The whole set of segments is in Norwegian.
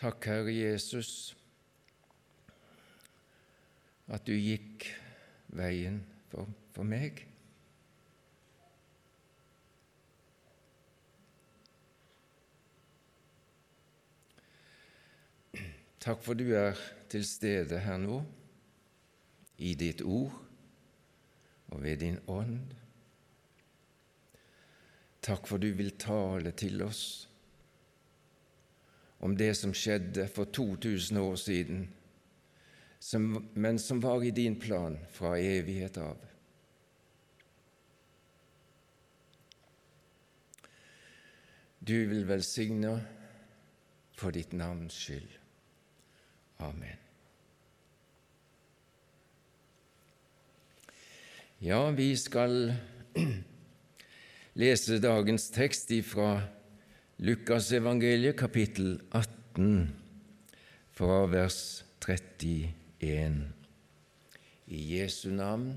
Takk, Herre Jesus, at du gikk veien for, for meg. Takk for du er til stede her nå, i ditt ord og ved din ånd. Takk for du vil tale til oss om det som skjedde for 2000 år siden, som, men som var i din plan fra evighet av. Du vil velsigne for ditt navns skyld. Amen. Ja, vi skal lese dagens tekst fra Lukasevangeliet, kapittel 18, fra vers 31. I Jesu navn.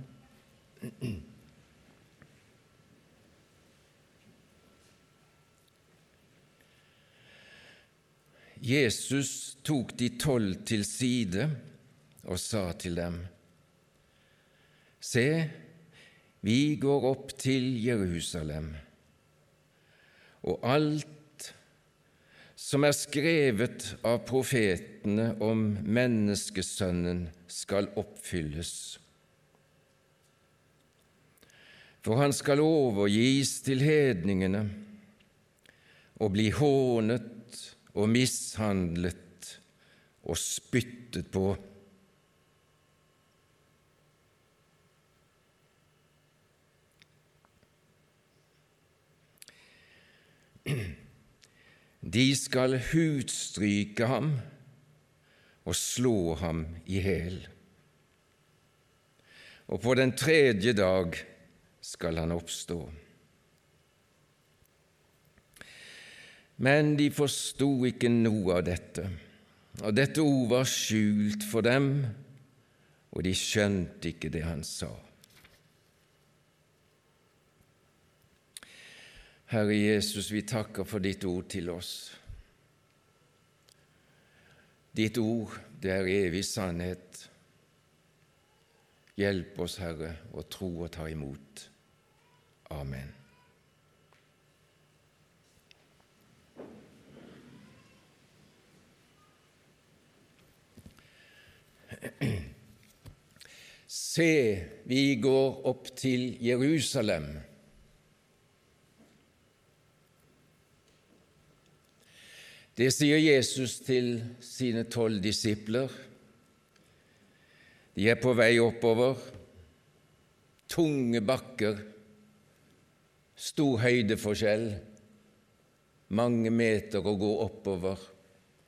Jesus tok de tolv til side og sa til dem:" Se, vi går opp til Jerusalem, og alt som er skrevet av profetene om menneskesønnen, skal oppfylles. For han skal overgis til hedningene og bli hånet og mishandlet og spyttet på. De skal hudstryke ham og slå ham i hæl. Og på den tredje dag skal han oppstå. Men de forsto ikke noe av dette, og dette ord var skjult for dem, og de skjønte ikke det han sa. Herre Jesus, vi takker for ditt ord til oss. Ditt ord, det er evig sannhet. Hjelp oss, Herre, å tro og ta imot. Amen. Se, vi går opp til Jerusalem. Det sier Jesus til sine tolv disipler. De er på vei oppover. Tunge bakker, stor høydeforskjell, mange meter å gå oppover.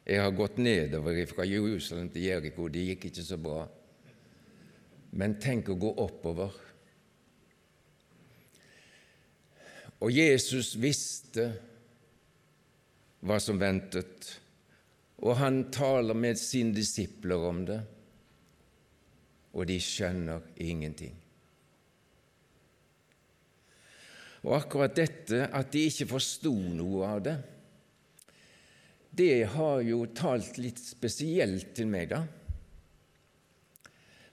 Jeg har gått nedover fra Jerusalem til Jeriko, det gikk ikke så bra. Men tenk å gå oppover. Og Jesus visste hva som ventet, og han taler med sine disipler om det, og de skjønner ingenting. Og akkurat dette at de ikke forsto noe av det, det har jo talt litt spesielt til meg, da.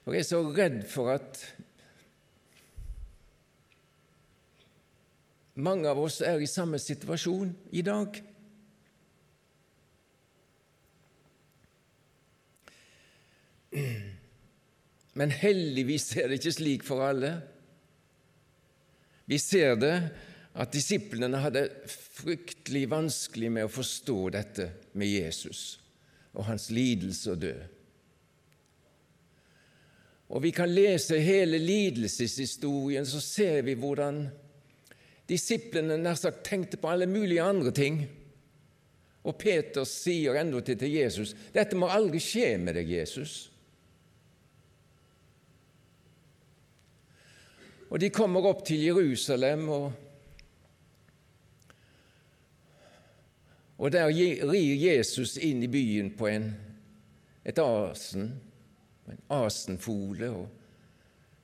For jeg er så redd for at mange av oss er i samme situasjon i dag. Men heldigvis er det ikke slik for alle. Vi ser det at disiplene hadde fryktelig vanskelig med å forstå dette med Jesus og hans lidelse og død. Og Vi kan lese hele lidelseshistorien, så ser vi hvordan disiplene nær sagt tenkte på alle mulige andre ting. Og Peter sier endatil til Jesus dette må aldri skje med deg, Jesus. Og de kommer opp til Jerusalem, og, og der rir Jesus inn i byen på en, et asen, en asenfole. og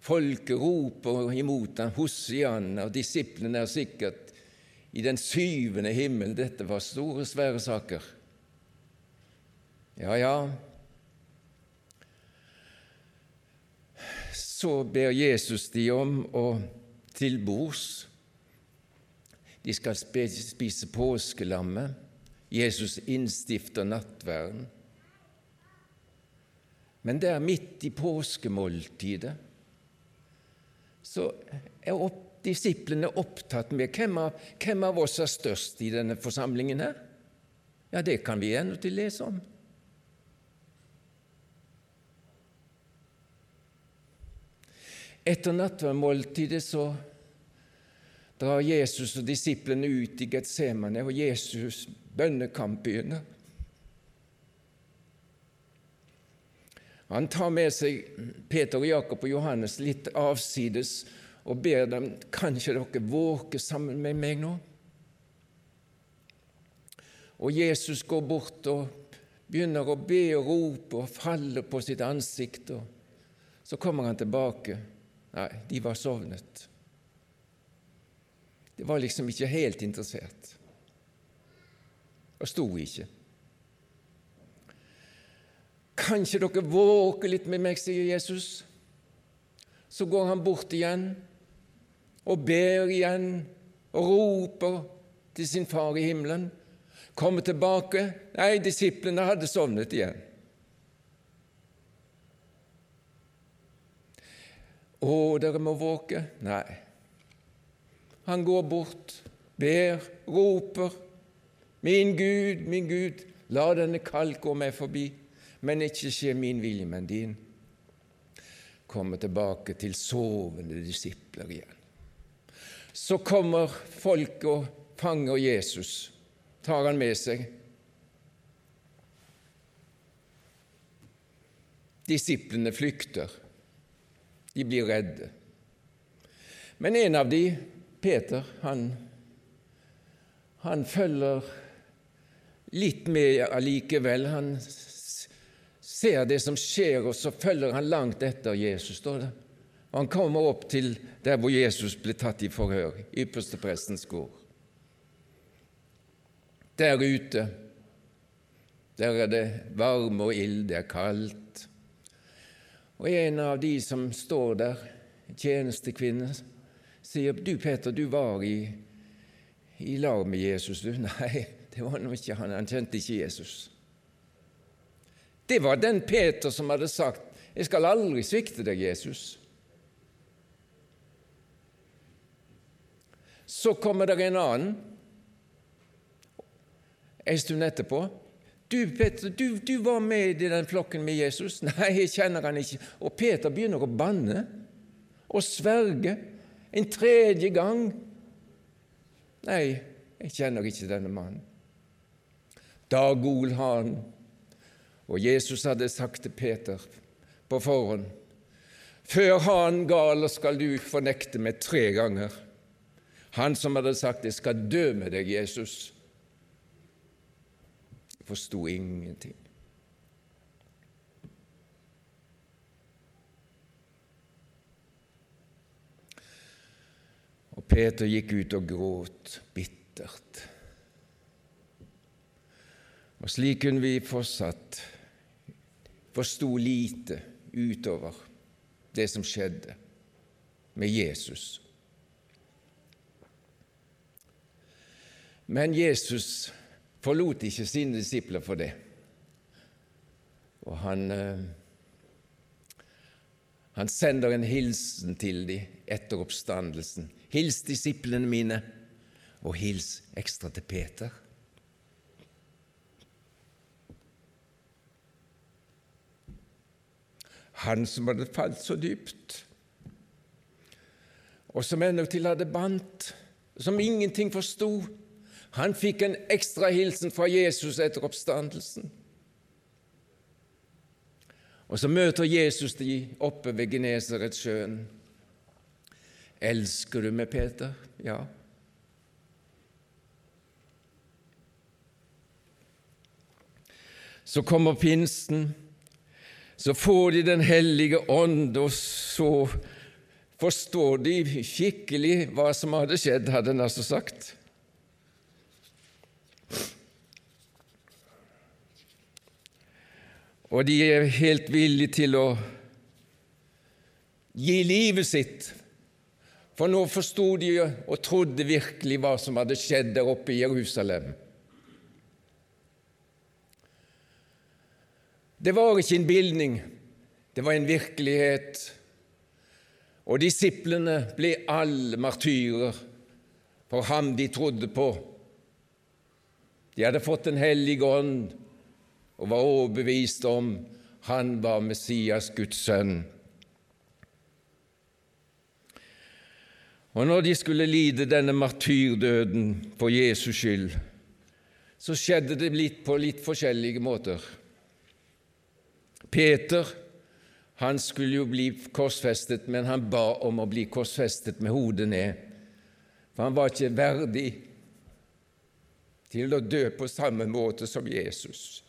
Folket roper imot ham, Hosianna, og disiplene er sikkert i den syvende himmel. Dette var store, svære saker. Ja, ja, så ber Jesus de om å til bords. De skal spise påskelammet. Jesus innstifter nattverden. Men der midt i påskemåltidet så er opp, disiplene opptatt med hvem av, hvem av oss er størst i denne forsamlingen her? Ja, det kan vi ennå til lese om. Etter nattverdmåltidet så drar Jesus og disiplene ut i Getsemane, og Jesus' bønnekamp begynner. Han tar med seg Peter, Jakob og Johannes litt avsides og ber dem kanskje dere våke sammen med meg nå. Og Jesus går bort og begynner å be og rope og faller på sitt ansikt. og Så kommer han tilbake. Nei, de var sovnet. De var liksom ikke helt interessert og sto ikke. Kanskje dere våker litt med meg, sier Jesus. Så går han bort igjen og ber igjen og roper til sin far i himmelen. Kommer tilbake. Nei, disiplene hadde sovnet igjen. Å, dere må våke. Nei. Han går bort, ber, roper. Min Gud, min Gud, la denne kalk gå meg forbi, men ikke skje min vilje, men din. Kommer tilbake til sovende disipler igjen. Så kommer folk og fanger Jesus, tar han med seg. Disiplene flykter. De blir redde. Men en av de, Peter, han, han følger litt med allikevel. Han ser det som skjer, og så følger han langt etter Jesus, står det. Og han kommer opp til der hvor Jesus ble tatt i forhør, yppersteprestens gård. Der ute, der er det varme og ild, det er kaldt. Og en av de som står der, tjenestekvinne, sier du Peter, du var i, i lag med Jesus, du. Nei, det var nå ikke han. Han kjente ikke Jesus. Det var den Peter som hadde sagt 'Jeg skal aldri svikte deg, Jesus'. Så kommer det en annen en stund etterpå du, Peter, du, du, var med i den flokken med Jesus. Nei, jeg kjenner han ikke. Og Peter begynner å banne og sverge en tredje gang. Nei, jeg kjenner ikke denne mannen. Da gol han, og Jesus hadde sagt til Peter på forhånd før han galer skal du fornekte meg tre ganger. Han som hadde sagt 'Jeg skal dø med deg, Jesus' forsto ingenting. Og Peter gikk ut og gråt bittert. Og slik kunne vi fortsatt forsto lite utover det som skjedde med Jesus. Men Jesus forlot ikke sine disipler for det. Og han, eh, han sender en hilsen til dem etter oppstandelsen. Hils disiplene mine, og hils ekstra til Peter. Han som hadde falt så dypt, og som endatil hadde bandt, som ingenting forsto, han fikk en ekstra hilsen fra Jesus etter oppstandelsen. Og så møter Jesus de oppe ved Genesaretsjøen. Elsker du meg, Peter? Ja. Så kommer pinsen, så får de Den hellige ånd, og så forstår de skikkelig hva som hadde skjedd, hadde han altså sagt. Og de er helt villige til å gi livet sitt. For nå forsto de og trodde virkelig hva som hadde skjedd der oppe i Jerusalem. Det var ikke en bildning, det var en virkelighet. Og disiplene ble alle martyrer for ham de trodde på. De hadde fått Den hellige ånd og var overbevist om han var Messias, Guds sønn. Og når de skulle lide denne martyrdøden for Jesus skyld, så skjedde det litt på litt forskjellige måter. Peter han skulle jo bli korsfestet, men han ba om å bli korsfestet med hodet ned, for han var ikke verdig til å dø på samme måte som Jesus.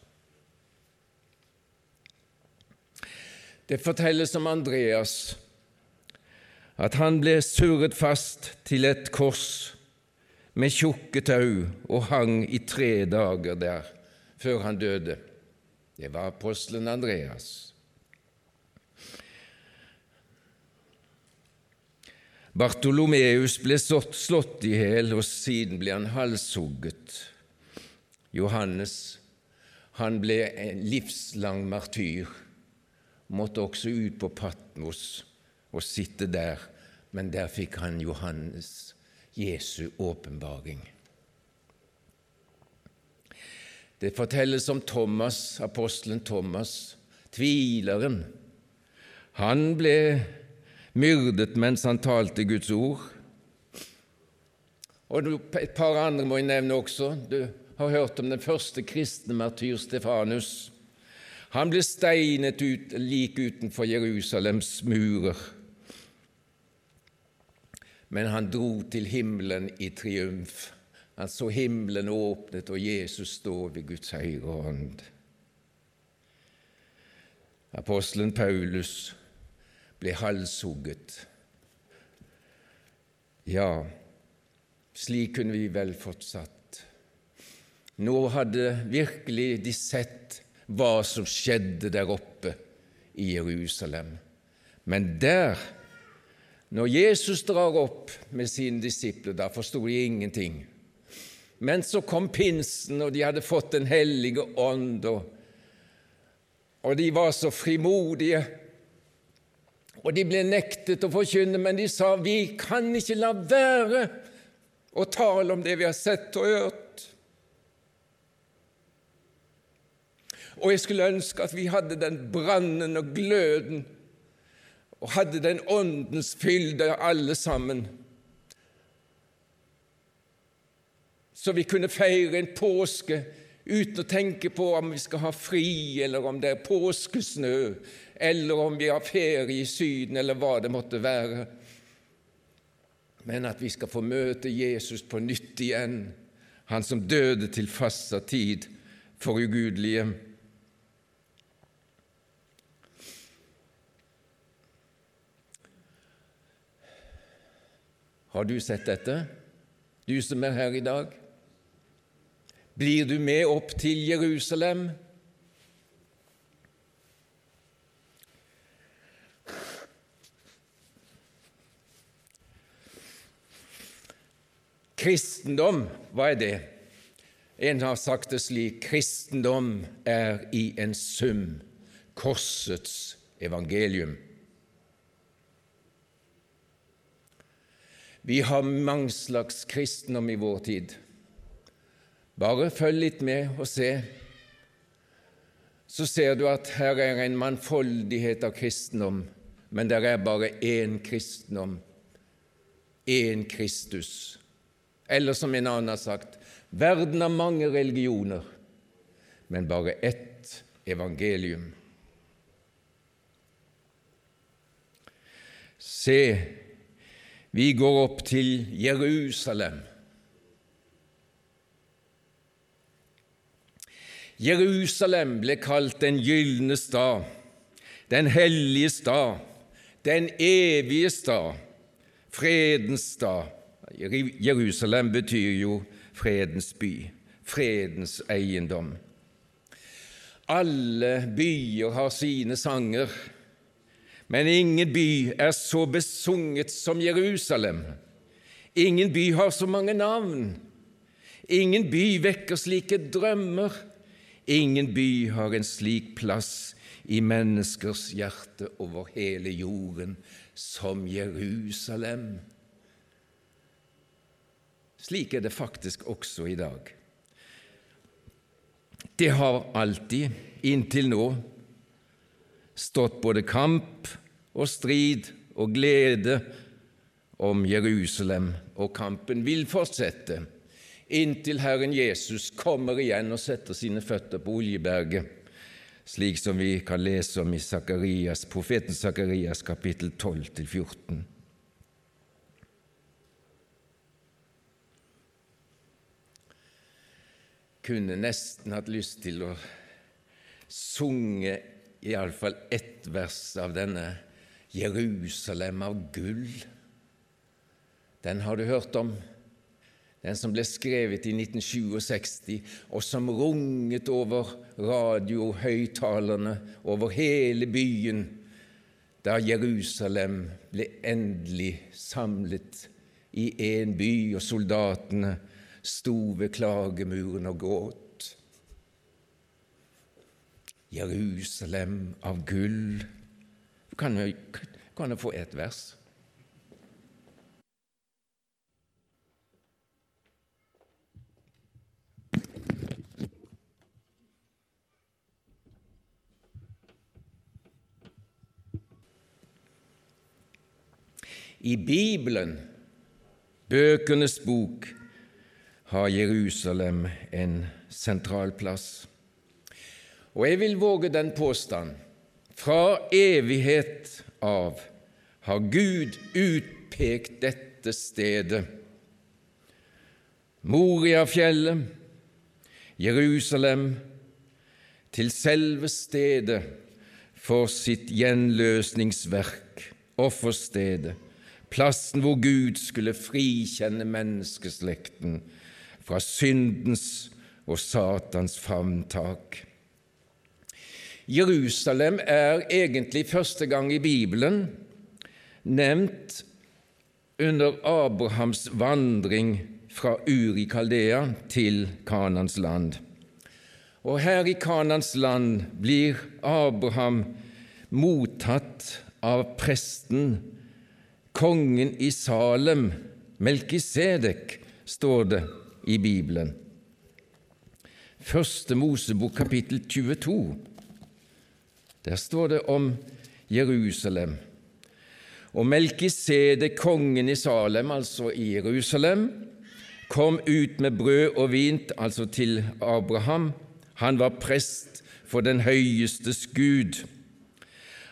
Det fortelles om Andreas at han ble surret fast til et kors med tjukke tau og hang i tre dager der før han døde. Det var apostelen Andreas. Bartolomeus ble slått i hjel, og siden ble han halshugget. Johannes han ble en livslang martyr, måtte også ut på Patmos og sitte der, men der fikk han Johannes, Jesu åpenbaring. Det fortelles om Thomas, apostelen Thomas, tvileren. Han ble myrdet mens han talte Guds ord. Og et par andre må jeg nevne også. Du har hørt om den første kristne martyr Stefanus. Han ble steinet ut like utenfor Jerusalems murer. Men han dro til himmelen i triumf. Han så himmelen åpnet og Jesus står ved Guds høyre hånd. Apostelen Paulus ble halshugget. Ja, slik kunne vi vel fortsatt. Nå hadde virkelig de sett hva som skjedde der oppe i Jerusalem. Men der, når Jesus drar opp med sine disipler, da forsto de ingenting. Men så kom pinsen, og de hadde fått Den hellige ånd, og, og de var så frimodige. Og de ble nektet å forkynne, men de sa vi kan ikke la være å tale om det vi har sett og hørt. Og jeg skulle ønske at vi hadde den brannen og gløden og hadde den åndens fylde alle sammen, så vi kunne feire en påske uten å tenke på om vi skal ha fri, eller om det er påskesnø, eller om vi har ferie i Syden, eller hva det måtte være. Men at vi skal få møte Jesus på nytt igjen, han som døde til fastsatt tid for ugudelige. Har du sett dette, du som er her i dag? Blir du med opp til Jerusalem? Kristendom, hva er det? En har sagt det slik kristendom er i en sum korsets evangelium. Vi har mange slags kristendom i vår tid. Bare følg litt med og se. Så ser du at her er en mannfoldighet av kristendom, men det er bare én kristendom, én Kristus. Eller som en annen har sagt, verden har mange religioner, men bare ett evangelium. Se, vi går opp til Jerusalem. Jerusalem ble kalt den gylne stad, den hellige stad, den evige stad, fredens stad. Jerusalem betyr jo fredens by, fredens eiendom. Alle byer har sine sanger, men ingen by er så besunget som Jerusalem. Ingen by har så mange navn. Ingen by vekker slike drømmer. Ingen by har en slik plass i menneskers hjerte over hele jorden som Jerusalem. Slik er det faktisk også i dag. Det har alltid, inntil nå, stått både kamp og strid og glede om Jerusalem, og kampen vil fortsette inntil Herren Jesus kommer igjen og setter sine føtter på Oljeberget, slik som vi kan lese om i Zakarias, profeten Sakarias kapittel 12-14. Kunne nesten hatt lyst til å sunge iallfall ett vers av denne Jerusalem av gull. Den har du hørt om den som ble skrevet i 1967, og som runget over radiohøyttalerne over hele byen da Jerusalem ble endelig samlet i én by, og soldatene sto ved klagemuren og gråt. Jerusalem av gull Kan jeg, kan jeg få et vers? I Bibelen, bøkenes bok, har Jerusalem en sentral plass. Og jeg vil våge den påstand fra evighet av har Gud utpekt dette stedet. Moriafjellet, Jerusalem, til selve stedet for sitt gjenløsningsverk, offerstedet plassen hvor Gud skulle frikjenne menneskeslekten fra syndens og Satans favntak. Jerusalem er egentlig første gang i Bibelen nevnt under Abrahams vandring fra Uri Kaldea til Kanans land. Og her i Kanans land blir Abraham mottatt av presten kongen i Salem, Melkisedek, står det i Bibelen. Første Mosebok kapittel 22. Der står det om Jerusalem. Og Melkisede, kongen i Salem, altså i Jerusalem, kom ut med brød og vin, altså til Abraham. Han var prest for den høyestes Gud.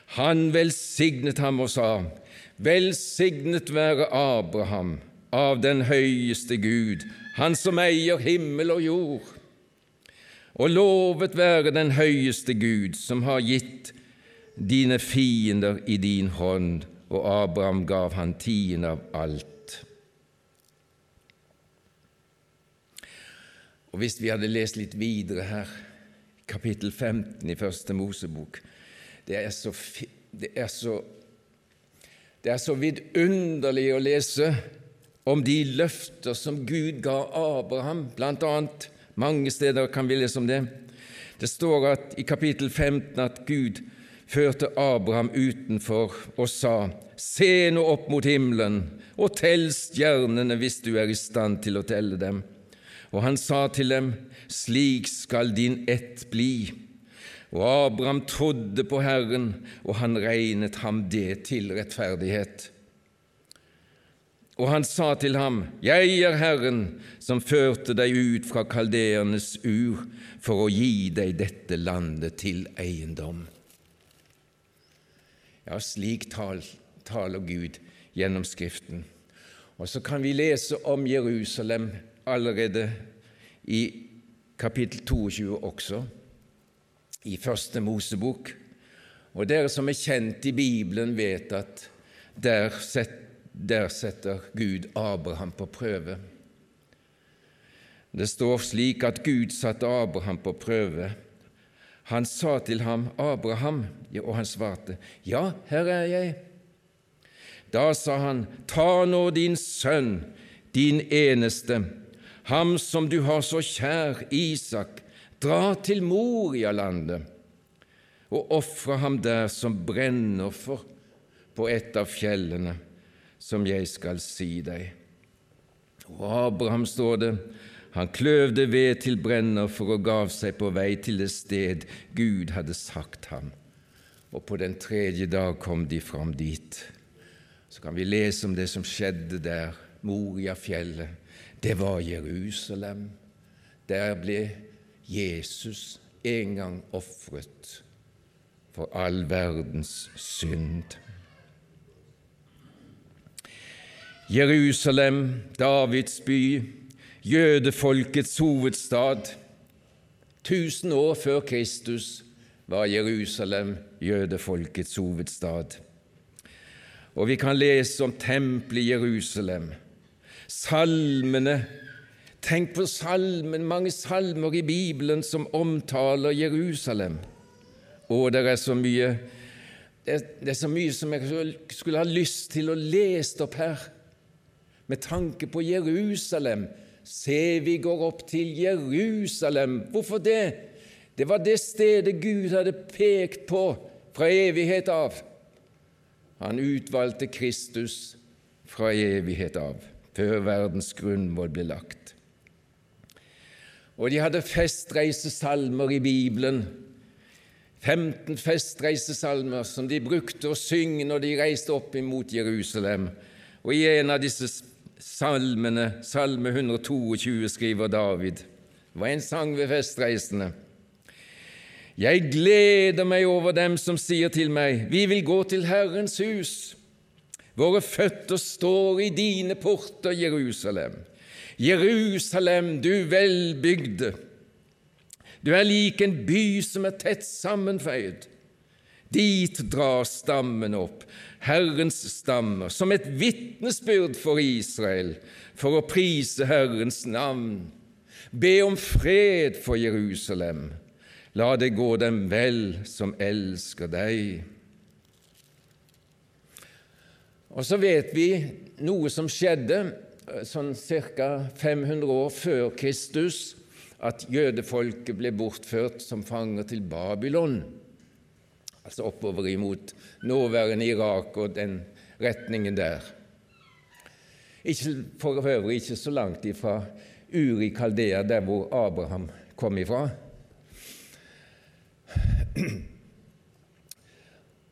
Han velsignet ham og sa:" Velsignet være Abraham av den høyeste Gud, han som eier himmel og jord. Og lovet være den høyeste Gud, som har gitt dine fiender i din hånd, og Abraham gav han tiende av alt. Og Hvis vi hadde lest litt videre her, kapittel 15 i Første Mosebok Det er så, det er så det er så vidunderlig å lese om de løfter som Gud ga Abraham, blant annet. Mange steder kan vi lese om det. Det står at, i kapittel 15 at Gud førte Abraham utenfor og sa:" Se nå opp mot himmelen og tell stjernene hvis du er i stand til å telle dem. Og han sa til dem:" Slik skal din ett bli. Og Abraham trodde på Herren, og han regnet ham det til rettferdighet. Og han sa til ham, Jeg er Herren som førte deg ut fra kaldeernes ur for å gi deg dette landet til eiendom. Ja, slik tal, taler Gud gjennom Skriften. Og så kan vi lese om Jerusalem allerede i kapittel 22 også i Første Mosebok. Og dere som er kjent i Bibelen, vet at der, set, der setter Gud Abraham på prøve. Det står slik at Gud satte Abraham på prøve. Han sa til ham, Abraham, og han svarte, Ja, her er jeg. Da sa han, Ta nå din sønn, din eneste, ham som du har så kjær, Isak, dra til Morialandet og ofre ham der som brennoffer på et av fjellene som jeg skal si deg. Og Abraham, står det, han kløvde ved til brenner for og gav seg på vei til det sted Gud hadde sagt ham. Og på den tredje dag kom de fram dit. Så kan vi lese om det som skjedde der, Moriafjellet. Det var Jerusalem. Der ble Jesus en gang ofret for all verdens synd. Jerusalem, Davids by, jødefolkets hovedstad. Tusen år før Kristus var Jerusalem jødefolkets hovedstad. Og vi kan lese om tempelet i Jerusalem. Salmene Tenk på salmen, mange salmer i Bibelen som omtaler Jerusalem. Og det er så mye det er, så mye som jeg skulle ha lyst til å lese opp her med tanke på Jerusalem. Se, vi går opp til Jerusalem. Hvorfor det? Det var det stedet Gud hadde pekt på fra evighet av. Han utvalgte Kristus fra evighet av, før verdens grunnvoll ble lagt. Og de hadde festreisesalmer i Bibelen, 15 festreisesalmer som de brukte å synge når de reiste opp imot Jerusalem. Og i en av disse salmene, Salme 122, skriver David Det var en sang ved festreisene. Jeg gleder meg over dem som sier til meg, vi vil gå til Herrens hus. Våre føtter står i dine porter, Jerusalem. Jerusalem, du velbygde. Du er lik en by som er tett sammenføyd. Dit drar stammen opp, Herrens stammer, som et vitnesbyrd for Israel, for å prise Herrens navn. Be om fred for Jerusalem. La det gå dem vel som elsker deg. Og så vet vi noe som skjedde eh, sånn ca. 500 år før Kristus, at jødefolket ble bortført som fanger til Babylon altså oppover imot nåværende Irak og den retningen der. Ikke, for øvrig ikke så langt ifra Uri Kaldea, der hvor Abraham kom ifra.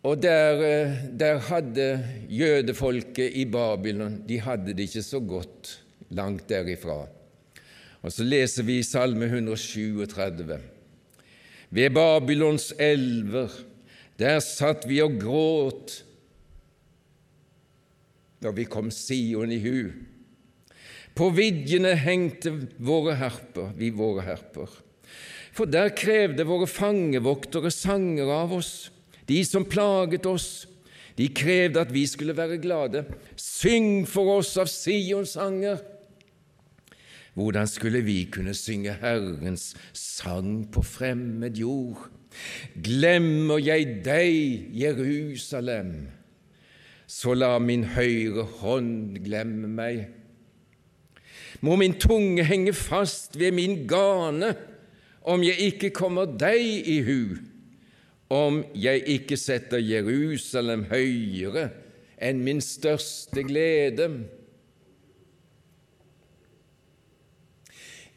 Og der, eh, der, hadde jødefolket i Babylon De hadde det ikke så godt langt derifra. Og Så leser vi Salme 137. Ved Babylons elver der satt vi og gråt da vi kom Sion i hu. På vidjene hengte våre herper, vi våre herper. For der krevde våre fangevoktere sanger av oss, de som plaget oss. De krevde at vi skulle være glade. Syng for oss av Sions sanger. Hvordan skulle vi kunne synge Herrens sang på fremmed jord? Glemmer jeg deg, Jerusalem, så la min høyre hånd glemme meg. Må min tunge henge fast ved min gane, om jeg ikke kommer deg i hu, om jeg ikke setter Jerusalem høyere enn min største glede.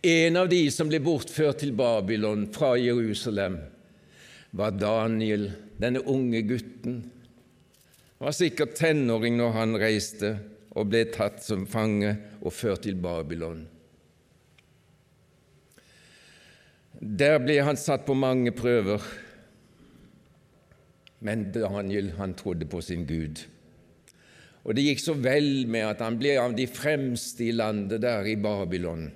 En av de som ble bortført til Babylon fra Jerusalem, var Daniel, denne unge gutten. Han var sikkert tenåring når han reiste og ble tatt som fange og ført til Babylon. Der ble han satt på mange prøver, men Daniel han trodde på sin Gud. Og det gikk så vel med at han ble av de fremste i landet der i Babylon,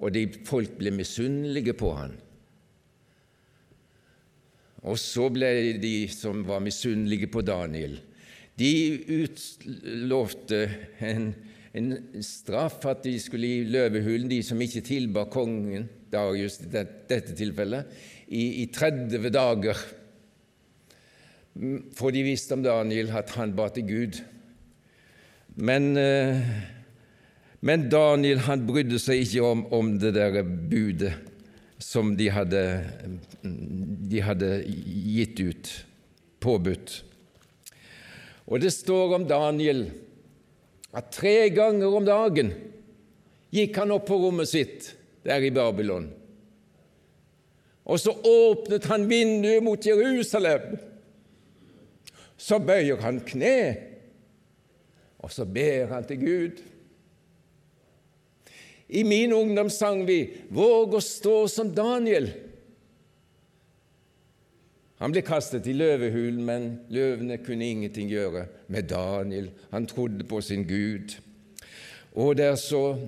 og de folk ble misunnelige på han. Og så ble de som var misunnelige på Daniel, de utlovte en, en, straff at de skulle i løvehulen, de som ikke tilba kongen Darius i dette tilfellet, i, i 30 dager. For de visste om Daniel at han ba til Gud. Men, eh, men Daniel han brydde seg ikke om, om det der budet som de hadde, de hadde gitt ut, påbudt. Og det står om Daniel at tre ganger om dagen gikk han opp på rommet sitt der i Babylon. Og så åpnet han vinduet mot Jerusalem. Så bøyer han kne, og så ber han til Gud. I min ungdom sang vi 'Våg å stå som Daniel'. Han ble kastet i løvehulen, men løvene kunne ingenting gjøre med Daniel. Han trodde på sin Gud. Og det er så,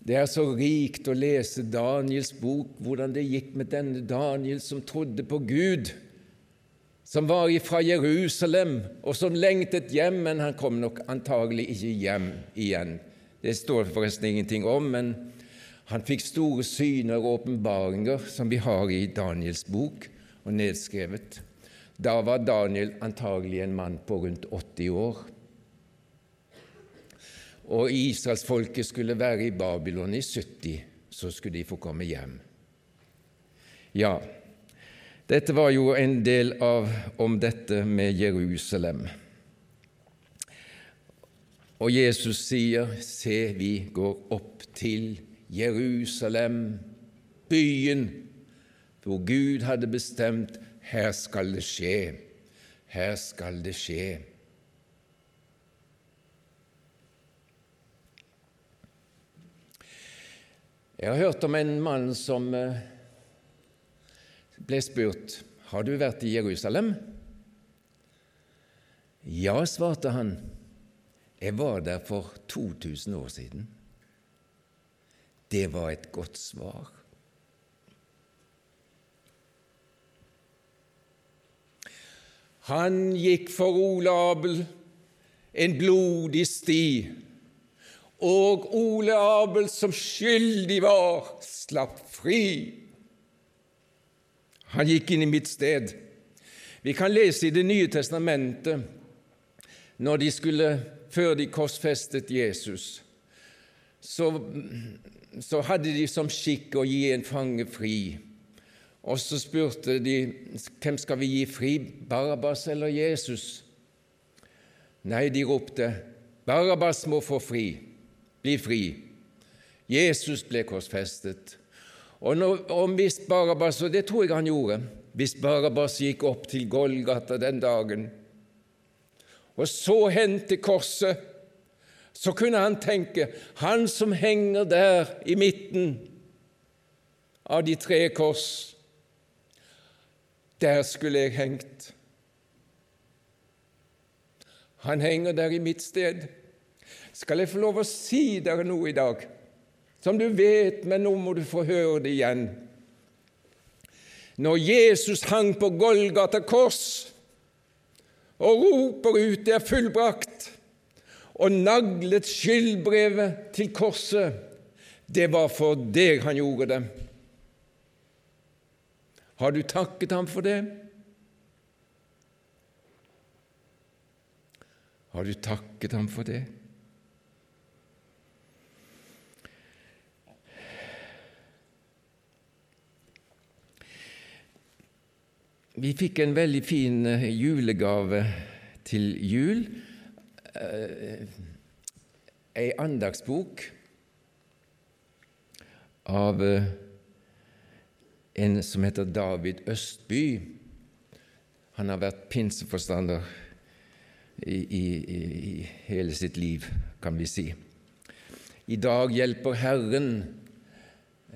det er så rikt å lese Daniels bok, hvordan det gikk med denne Daniel som trodde på Gud, som var fra Jerusalem, og som lengtet hjem, men han kom nok antagelig ikke hjem igjen. Det står forresten ingenting om, men han fikk store syner og åpenbaringer, som vi har i Daniels bok og nedskrevet. Da var Daniel antagelig en mann på rundt 80 år. Og israelsfolket skulle være i Babylon i 70, så skulle de få komme hjem. Ja, dette var jo en del av om dette med Jerusalem. Og Jesus sier, Se, vi går opp til Jerusalem, byen hvor Gud hadde bestemt her skal det skje, her skal det skje. Jeg har hørt om en mann som eh, ble spurt har du vært i Jerusalem. Ja, svarte han, jeg var der for 2000 år siden. Det var et godt svar. Han gikk for Ole Abel en blodig sti, og Ole Abel, som skyldig var, slapp fri. Han gikk inn i mitt sted. Vi kan lese i Det nye testamentet når de skulle, før de korsfestet Jesus, så, så hadde de som skikk å gi en fange fri. Og så spurte de hvem skal vi gi fri, Barabbas eller Jesus? Nei, de ropte Barabbas må få fri, bli fri. Jesus ble korsfestet. Og, når, og hvis Barabbas, og det tror jeg han gjorde, hvis Barabbas gikk opp til Golgata den dagen og så hen til korset, så kunne han tenke han som henger der i midten av de tre kors, der skulle jeg hengt. Han henger der i mitt sted. Skal jeg få lov å si dere noe i dag som du vet, men nå må du få høre det igjen? Når Jesus hang på Golgata kors og roper ut 'det er fullbrakt', og naglet skyldbrevet til korset, det var for deg han gjorde det. Har du takket ham for det? Har du takket ham for det? Vi fikk en veldig fin eh, julegave til jul. Ei eh, andagsbok av eh, en som heter David Østby. Han har vært pinseforstander i, i, i, hele sitt liv, kan vi si. I dag hjelper Herren,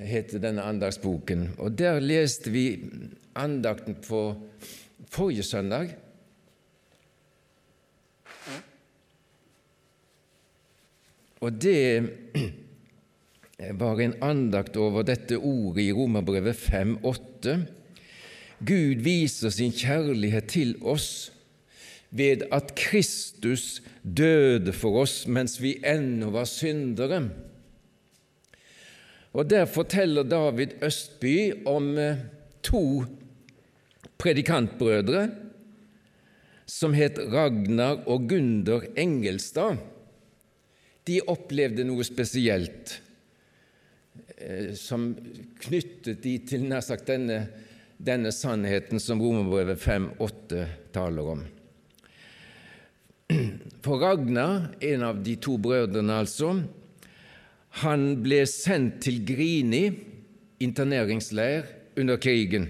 heter denne andagsboken. Og der leste vi andakten på forrige søndag. Og det var en andakt over dette ordet i Romerbrevet 5,8. Gud viser sin kjærlighet til oss ved at Kristus døde for oss mens vi ennå var syndere. Og Der forteller David Østby om, to predikantbrødre som het Ragnar og Gunder Engelstad. De opplevde noe spesielt eh, som knyttet de til nær sagt denne, denne sannheten som Romerbrevet 5.8 taler om. For Ragnar, en av de to brødrene altså, han ble sendt til Grini interneringsleir under krigen.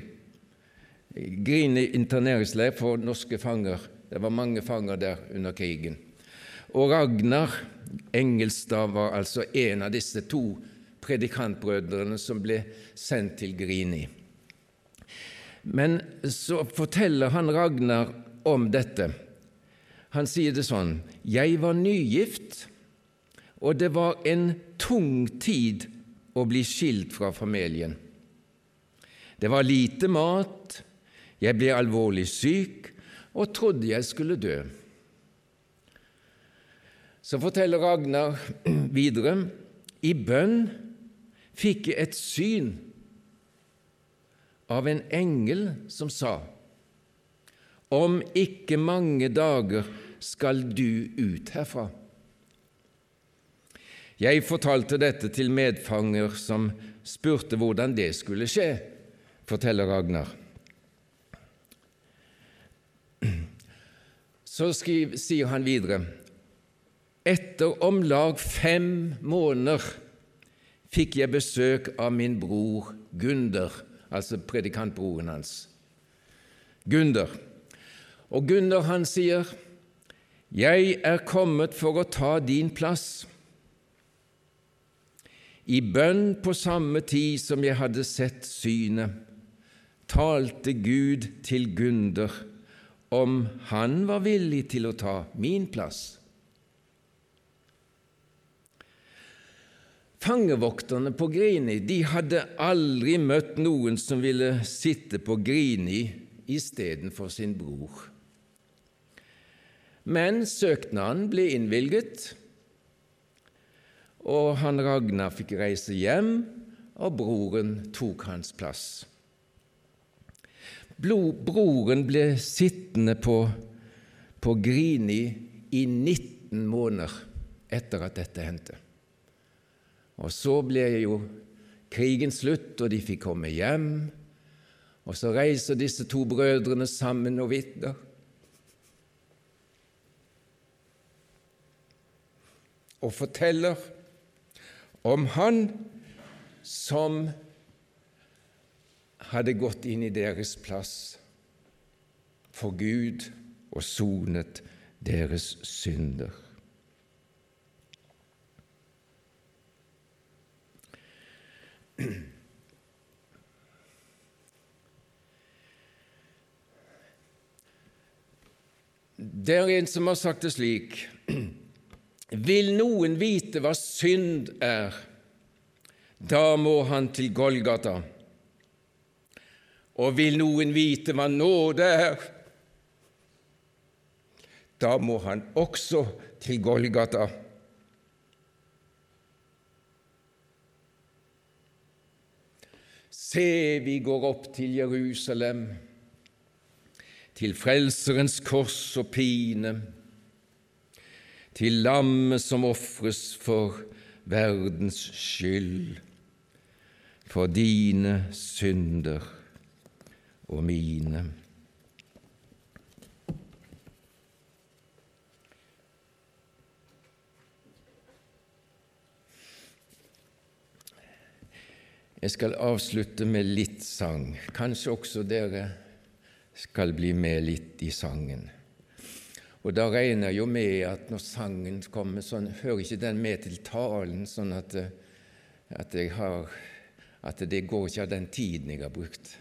Grini interneringsleir for norske fanger. Det var mange fanger der under krigen. Og Ragnar Engelstad var altså en av disse to predikantbrødrene som ble sendt til Grini. Men så forteller han Ragnar om dette. Han sier det sånn Jeg var nygift, og det var en tung tid å bli skilt fra familien. Det var lite mat, jeg ble alvorlig syk og trodde jeg skulle dø. Så forteller Ragnar videre i bønn fikk jeg et syn av en engel som sa:" Om ikke mange dager skal du ut herfra. Jeg fortalte dette til medfanger som spurte hvordan det skulle skje, forteller Ragnar. Så skriver, sier han videre etter om lag fem måneder fikk jeg besøk av min bror Gunder, altså predikantbroren hans. Gunder. Og Gunder han sier, 'Jeg er kommet for å ta din plass.' I bønn på samme tid som jeg hadde sett synet, talte Gud til Gunder om han var villig til å ta min plass. Fangevokterne på Grini de hadde aldri møtt noen som ville sitte på Grini istedenfor sin bror. Men søknaden ble innvilget, og han Ragnar fikk reise hjem, og broren tok hans plass. Broren ble sittende på, på Grini i 19 måneder etter at dette hendte. Og så ble jo krigen slutt, og de fikk komme hjem. Og så reiser disse to brødrene sammen og vitner. Og forteller om han som hadde gått inn i deres plass for Gud og sonet deres synder. Det er en som har sagt det slik Vil noen vite hva synd er, da må han til Golgata. Og vil noen vite hva nåde er, da må han også til Golgata. Se, vi går opp til Jerusalem, til Frelserens kors og pine, til lammet som ofres for verdens skyld, for dine synder og mine. Jeg skal avslutte med litt sang. Kanskje også dere skal bli med litt i sangen. Og da regner jeg jo med at når sangen kommer, så hører ikke den med til talen, sånn at, at, har, at det går ikke av den tiden jeg har brukt.